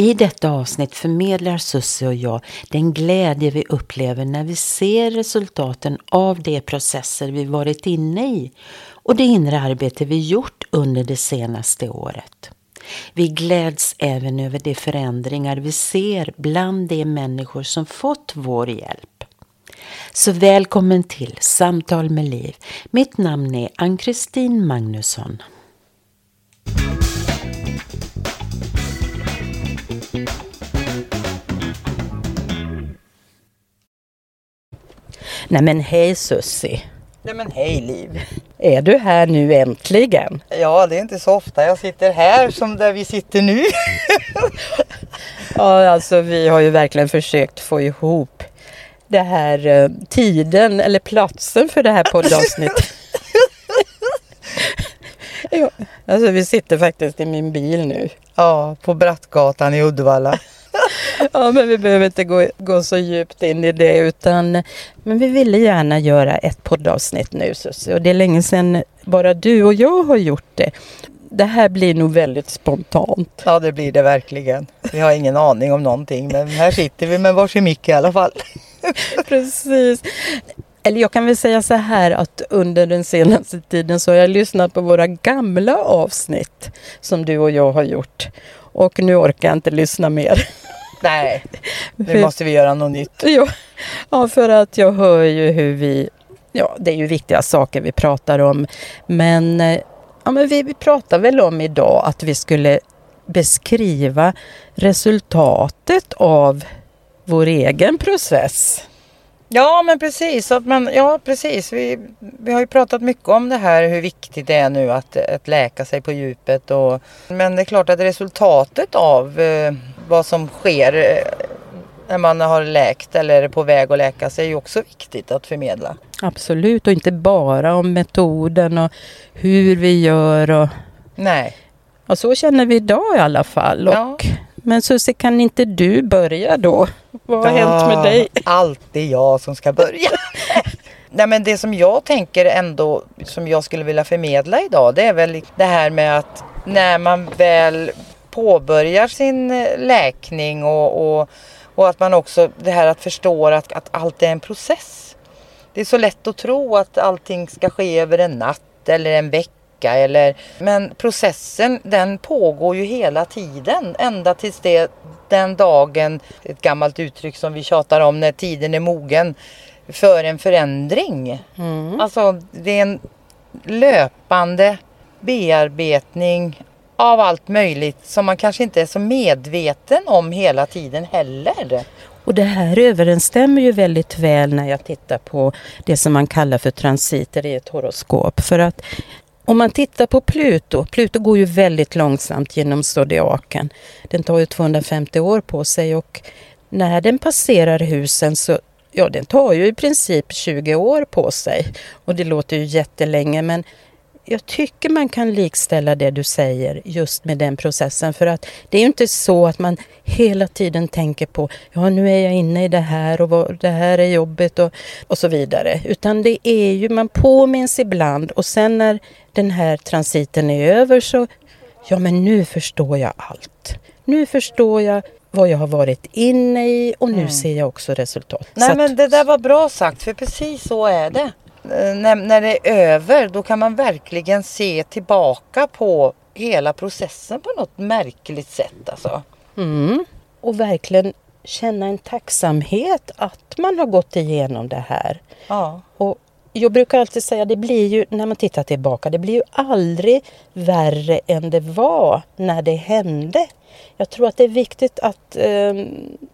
I detta avsnitt förmedlar Susie och jag den glädje vi upplever när vi ser resultaten av de processer vi varit inne i och det inre arbete vi gjort under det senaste året. Vi gläds även över de förändringar vi ser bland de människor som fått vår hjälp. Så välkommen till Samtal med Liv. Mitt namn är Ann-Kristin Magnusson. Nej men hej Sussi. Nej men hej Liv. Är du här nu äntligen? Ja, det är inte så ofta jag sitter här som där vi sitter nu. ja, alltså vi har ju verkligen försökt få ihop det här eh, tiden eller platsen för det här poddavsnittet. ja, alltså vi sitter faktiskt i min bil nu. Ja, på Brattgatan i Uddevalla. ja, men vi behöver inte gå, gå så djupt in i det utan men vi ville gärna göra ett poddavsnitt nu Susie och det är länge sedan bara du och jag har gjort det. Det här blir nog väldigt spontant. Ja, det blir det verkligen. Vi har ingen aning om någonting men här sitter vi med varsin mick i alla fall. Precis. Eller jag kan väl säga så här att under den senaste tiden så har jag lyssnat på våra gamla avsnitt som du och jag har gjort. Och nu orkar jag inte lyssna mer. Nej, nu måste vi göra något nytt. Ja, ja, för att jag hör ju hur vi... Ja, det är ju viktiga saker vi pratar om. Men, eh, ja, men vi, vi pratar väl om idag att vi skulle beskriva resultatet av vår egen process. Ja men precis, att man, ja, precis. Vi, vi har ju pratat mycket om det här hur viktigt det är nu att, att läka sig på djupet. Och, men det är klart att resultatet av eh, vad som sker eh, när man har läkt eller är på väg att läka sig är ju också viktigt att förmedla. Absolut och inte bara om metoden och hur vi gör. Och, Nej. Och så känner vi idag i alla fall. Och, ja. Men Susie, kan inte du börja då? Vad har ja, hänt med dig? Alltid jag som ska börja. Nej men det som jag tänker ändå som jag skulle vilja förmedla idag det är väl det här med att när man väl påbörjar sin eh, läkning och, och, och att man också det här att förstå att, att allt är en process. Det är så lätt att tro att allting ska ske över en natt eller en vecka eller men processen den pågår ju hela tiden ända tills det den dagen, ett gammalt uttryck som vi tjatar om, när tiden är mogen för en förändring. Mm. Alltså det är en löpande bearbetning av allt möjligt som man kanske inte är så medveten om hela tiden heller. Och det här överensstämmer ju väldigt väl när jag tittar på det som man kallar för transiter i ett horoskop. För att om man tittar på Pluto, Pluto går ju väldigt långsamt genom zodiaken. Den tar ju 250 år på sig och när den passerar husen så Ja, den tar ju i princip 20 år på sig. Och det låter ju jättelänge men jag tycker man kan likställa det du säger just med den processen. För att det är ju inte så att man hela tiden tänker på ja nu är jag inne i det här och det här är jobbigt och, och så vidare. Utan det är ju man påminns ibland och sen när den här transiten är över så ja men nu förstår jag allt. Nu förstår jag vad jag har varit inne i och nu mm. ser jag också resultat. Nej men det där var bra sagt för precis så är det. Eh, när, när det är över då kan man verkligen se tillbaka på hela processen på något märkligt sätt alltså. Mm. Och verkligen känna en tacksamhet att man har gått igenom det här. Ja. Och jag brukar alltid säga, det blir ju, när man tittar tillbaka, det blir ju aldrig värre än det var när det hände. Jag tror att det är viktigt att eh,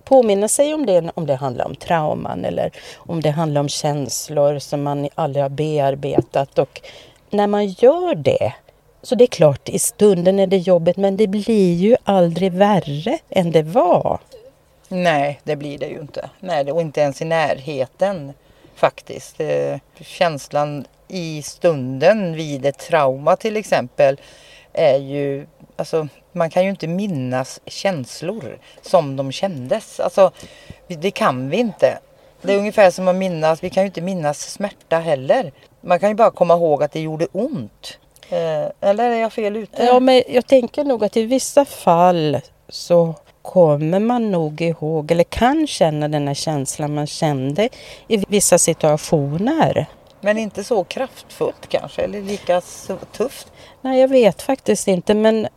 påminna sig om det om det handlar om trauman eller om det handlar om känslor som man aldrig har bearbetat. Och när man gör det, så det är klart i stunden är det jobbigt men det blir ju aldrig värre än det var. Nej, det blir det ju inte. Nej, och inte ens i närheten faktiskt. Eh, känslan i stunden vid ett trauma till exempel är ju, alltså man kan ju inte minnas känslor som de kändes. Alltså det kan vi inte. Det är ungefär som att minnas, vi kan ju inte minnas smärta heller. Man kan ju bara komma ihåg att det gjorde ont. Eh, eller är jag fel ute? Ja, men jag tänker nog att i vissa fall så kommer man nog ihåg eller kan känna den här känslan man kände i vissa situationer. Men inte så kraftfullt kanske, eller lika tufft? Nej, jag vet faktiskt inte, men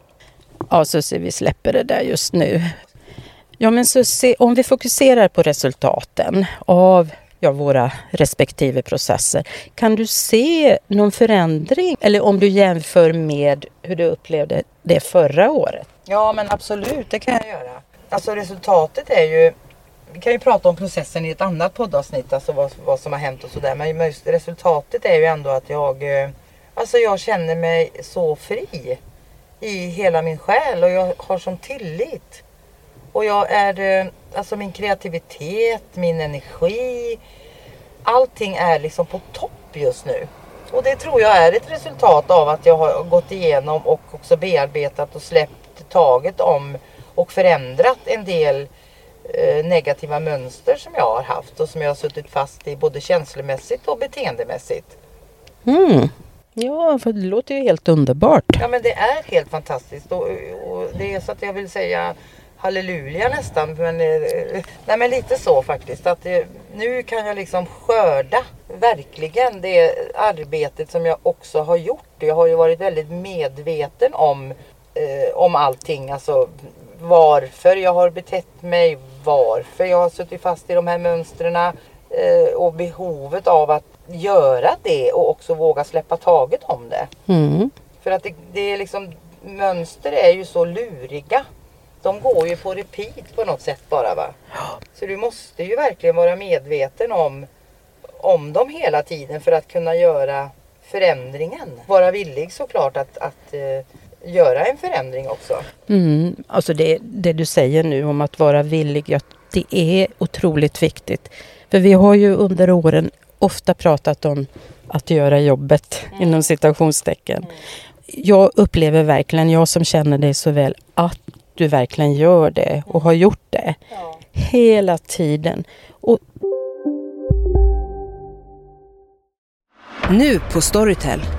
ja, Susie, vi släpper det där just nu. Ja, men Susie, om vi fokuserar på resultaten av ja, våra respektive processer. Kan du se någon förändring? Eller om du jämför med hur du upplevde det förra året? Ja men absolut, det kan jag göra. Alltså resultatet är ju vi kan ju prata om processen i ett annat poddavsnitt, alltså vad, vad som har hänt och sådär. Men just resultatet är ju ändå att jag, eh, alltså jag känner mig så fri i hela min själ och jag har sån tillit. Och jag är, eh, alltså min kreativitet, min energi, allting är liksom på topp just nu. Och det tror jag är ett resultat av att jag har gått igenom och också bearbetat och släppt taget om och förändrat en del eh, negativa mönster som jag har haft och som jag har suttit fast i både känslomässigt och beteendemässigt. Mm. Ja, för det låter ju helt underbart. Ja men det är helt fantastiskt och, och det är så att jag vill säga halleluja nästan. Men, eh, nej men lite så faktiskt. Att det, nu kan jag liksom skörda verkligen det arbetet som jag också har gjort. Jag har ju varit väldigt medveten om, eh, om allting. Alltså varför jag har betett mig, varför jag har suttit fast i de här mönstren eh, och behovet av att göra det och också våga släppa taget om det. Mm. För att det, det är liksom mönster är ju så luriga. De går ju på repeat på något sätt bara va. Så du måste ju verkligen vara medveten om, om dem hela tiden för att kunna göra förändringen. Vara villig såklart att, att uh, göra en förändring också. Mm. Alltså det, det du säger nu om att vara villig, ja, det är otroligt viktigt. För vi har ju under åren ofta pratat om att göra jobbet mm. inom citationstecken. Mm. Jag upplever verkligen, jag som känner dig så väl, att du verkligen gör det och har gjort det. Ja. Hela tiden. Och... Nu på Storytel.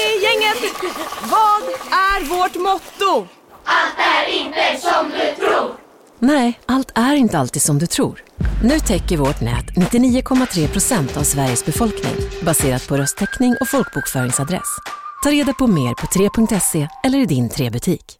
Hörni, gänget! Vad är vårt motto? Allt är inte som du tror! Nej, allt är inte alltid som du tror. Nu täcker vårt nät 99,3 procent av Sveriges befolkning baserat på röstteckning och folkbokföringsadress. Ta reda på mer på 3.se eller i din 3-butik.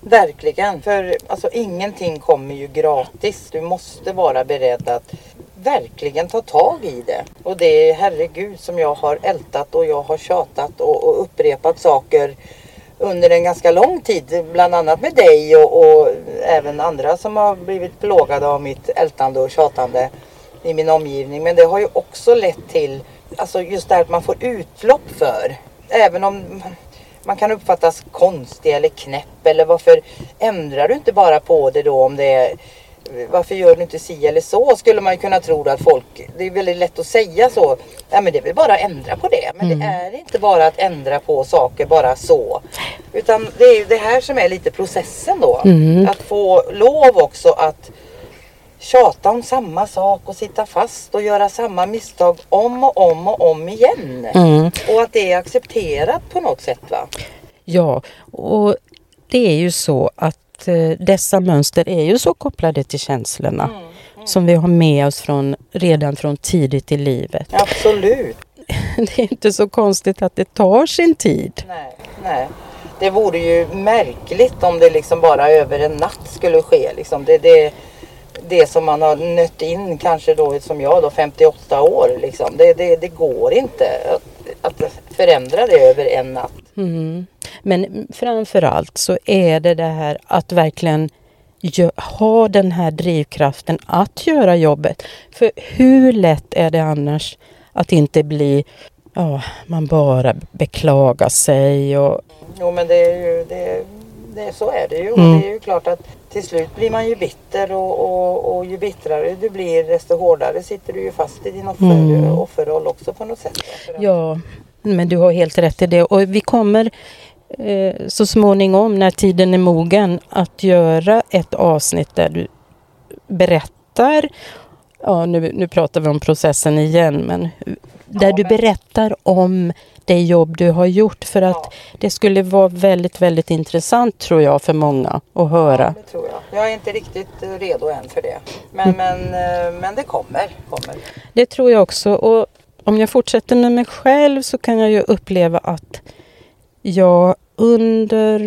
Verkligen, för alltså, ingenting kommer ju gratis. Du måste vara beredd att verkligen ta tag i det. Och det är herregud som jag har ältat och jag har tjatat och, och upprepat saker under en ganska lång tid. Bland annat med dig och, och, även andra som har blivit plågade av mitt ältande och tjatande i min omgivning. Men det har ju också lett till alltså just det här att man får utlopp för. Även om man kan uppfattas konstig eller knäpp eller varför ändrar du inte bara på det då om det är varför gör du inte si eller så? Skulle man ju kunna tro att folk, det är väldigt lätt att säga så. Ja men det är väl bara att ändra på det. Men mm. det är inte bara att ändra på saker bara så. Utan det är ju det här som är lite processen då. Mm. Att få lov också att tjata om samma sak och sitta fast och göra samma misstag om och om och om igen. Mm. Och att det är accepterat på något sätt va? Ja, och det är ju så att eh, dessa mönster är ju så kopplade till känslorna. Mm. Mm. Som vi har med oss från, redan från tidigt i livet. Absolut. Det är inte så konstigt att det tar sin tid. Nej, nej. Det vore ju märkligt om det liksom bara över en natt skulle ske. Liksom. Det, det, det som man har nött in kanske då som jag då 58 år liksom. Det, det, det går inte att, att förändra det över en natt. Mm. Men framförallt så är det det här att verkligen ha den här drivkraften att göra jobbet. För hur lätt är det annars att inte bli, ja, man bara beklagar sig och... Jo men det är ju, det, det, så är det ju. Mm. Det är ju klart att till slut blir man ju bitter och, och, och ju bittrare du blir desto hårdare sitter du ju fast i din offer, mm. offerroll också på något sätt. Ja, men du har helt rätt i det och vi kommer eh, så småningom när tiden är mogen att göra ett avsnitt där du berättar Ja, nu, nu pratar vi om processen igen, men där du berättar om det jobb du har gjort för att det skulle vara väldigt, väldigt intressant tror jag för många att höra. Ja, det tror jag. Jag är inte riktigt redo än för det. Men, mm. men, eh, men det kommer, kommer. Det tror jag också. Och om jag fortsätter med mig själv så kan jag ju uppleva att jag under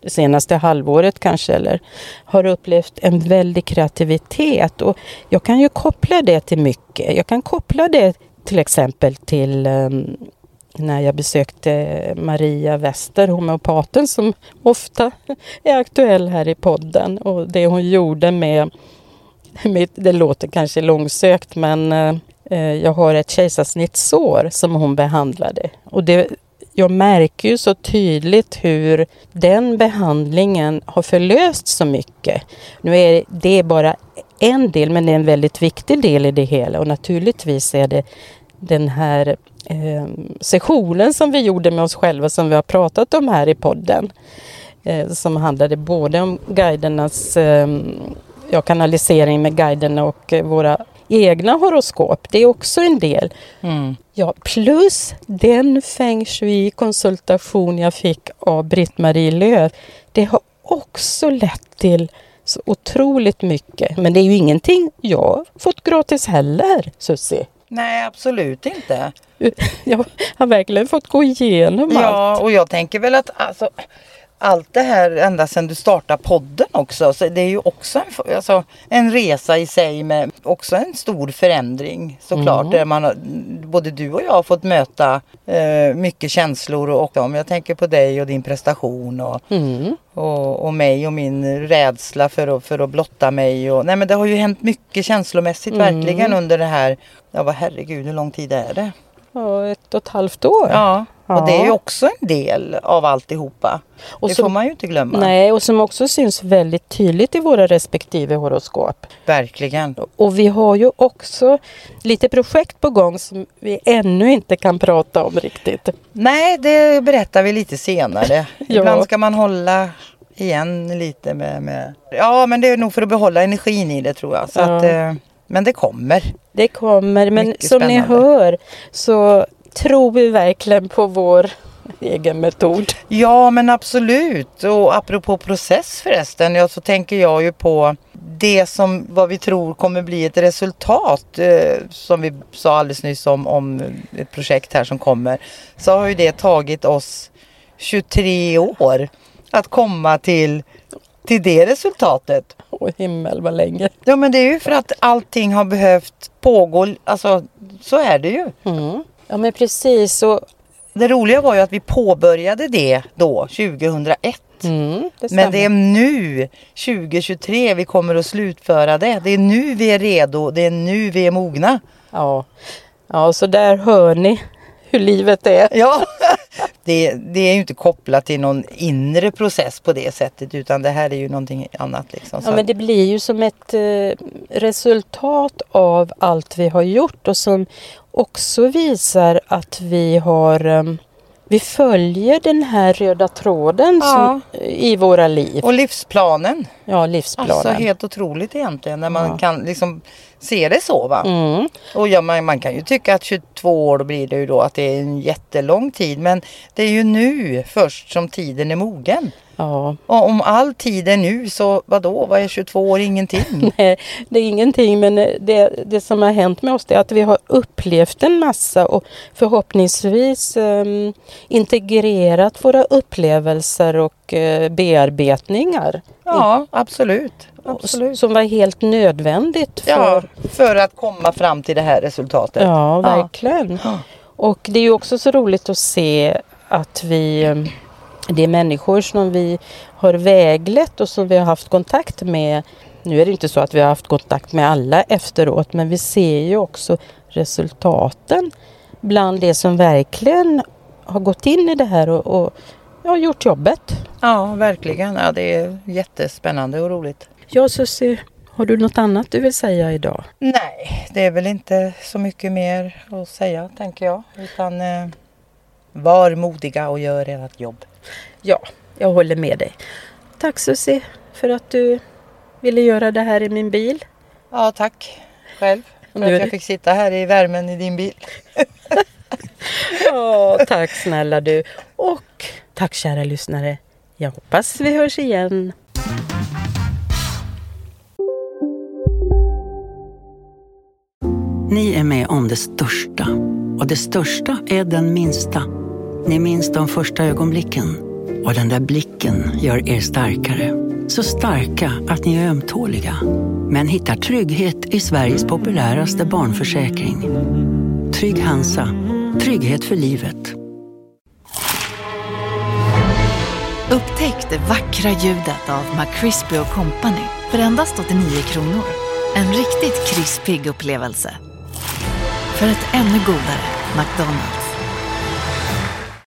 det senaste halvåret kanske, eller har upplevt en väldig kreativitet. Och jag kan ju koppla det till mycket. Jag kan koppla det till exempel till ehm, när jag besökte Maria Wester, homeopaten som ofta är aktuell här i podden. Och det hon gjorde med, med det låter kanske långsökt men eh, jag har ett kejsarsnittsår som hon behandlade. Och det, jag märker ju så tydligt hur den behandlingen har förlöst så mycket. Nu är det bara en del men det är en väldigt viktig del i det hela. Och naturligtvis är det den här eh, sessionen som vi gjorde med oss själva som vi har pratat om här i podden. Eh, som handlade både om guidernas eh, ja, kanalisering med guiderna och eh, våra egna horoskop. Det är också en del. Mm. Ja, plus den feng shui-konsultation jag fick av Britt-Marie Löv. Det har också lett till så otroligt mycket. Men det är ju ingenting jag fått gratis heller, Susie. Nej, absolut inte. Jag har verkligen fått gå igenom ja, allt. Ja, och jag tänker väl att alltså, allt det här ända sedan du startade podden också. Så det är ju också en, alltså, en resa i sig med också en stor förändring såklart. Mm. Där man, både du och jag har fått möta eh, mycket känslor och, om jag tänker på dig och din prestation och, mm. och, och, mig och min rädsla för att, för att blotta mig. Och, nej men det har ju hänt mycket känslomässigt mm. verkligen under det här, ja vad herregud hur lång tid är det? Ja, ett och ett halvt år. Ja, och det är ju också en del av alltihopa. Och det som, får man ju inte glömma. Nej, och som också syns väldigt tydligt i våra respektive horoskop. Verkligen. Och vi har ju också lite projekt på gång som vi ännu inte kan prata om riktigt. Nej, det berättar vi lite senare. ja. Ibland ska man hålla igen lite med, med, Ja, men det är nog för att behålla energin i det tror jag. Så ja. att, eh, men det kommer. Det kommer, men Mycket som spännande. ni hör så tror vi verkligen på vår egen metod. Ja men absolut och apropå process förresten ja, så tänker jag ju på det som vad vi tror kommer bli ett resultat eh, som vi sa alldeles nyss om, om ett projekt här som kommer. Så har ju det tagit oss 23 år att komma till till det resultatet. Åh himmel vad länge. Ja men det är ju för att allting har behövt pågå, alltså så är det ju. Mm. Ja men precis. Och... Det roliga var ju att vi påbörjade det då 2001. Mm, det men det är nu 2023 vi kommer att slutföra det. Det är nu vi är redo. Det är nu vi är mogna. Ja. Ja, så där hör ni hur livet är. Ja, det, det är ju inte kopplat till någon inre process på det sättet utan det här är ju någonting annat. Liksom. Ja, men det blir ju som ett eh, resultat av allt vi har gjort och som också visar att vi har eh, vi följer den här röda tråden Ja. som, i våra liv. Och livsplanen. Ja, livsplanen. Alltså helt otroligt egentligen när man Ja. kan liksom se det så va. Mm. Och ja, man, man kan ju tycka att 22 år då blir det ju då att det är en jättelång tid men det är ju nu först som tiden är mogen. Ja. Och om all tid är nu så vadå, vad är 22 år ingenting? Nej, det är ingenting men det, det som har hänt med oss är att vi har upplevt en massa och förhoppningsvis ehm, integrerat våra upplevelser och eh, bearbetningar. Ja, absolut. absolut. Som var helt nödvändigt för, Ja, för att komma fram till det här resultatet. Ja, verkligen. Och det är ju också så roligt att se att vi, eh, det är människor som vi har väglett och som vi har haft kontakt med. Nu är det inte så att vi har haft kontakt med alla efteråt, men vi ser ju också resultaten bland det som verkligen har gått in i det här och, och ja, gjort jobbet. Ja, verkligen. Ja, det är jättespännande och roligt. Ja, Susie, har du något annat du vill säga idag? Nej, det är väl inte så mycket mer att säga tänker jag. Utan eh, var modiga och gör ert jobb. Ja, jag håller med dig. Tack Susie för att du ville göra det här i min bil. Ja, tack själv för Nu att jag fick sitta här i värmen i din bil. Ja, tack snälla du. Och tack kära lyssnare. Jag hoppas vi hörs igen. Ni är med om det största. Och det största är den minsta. Ni minns de första ögonblicken. Och den där blicken gör er starkare. Så starka att ni är ömtåliga. Men hittar trygghet i Sveriges populäraste barnförsäkring. Trygg Hansa. Trygghet för livet. Upptäck det vackra ljudet av McCrispy Company för endast 89 kronor. En riktigt krispig upplevelse. För ett ännu godare McDonalds.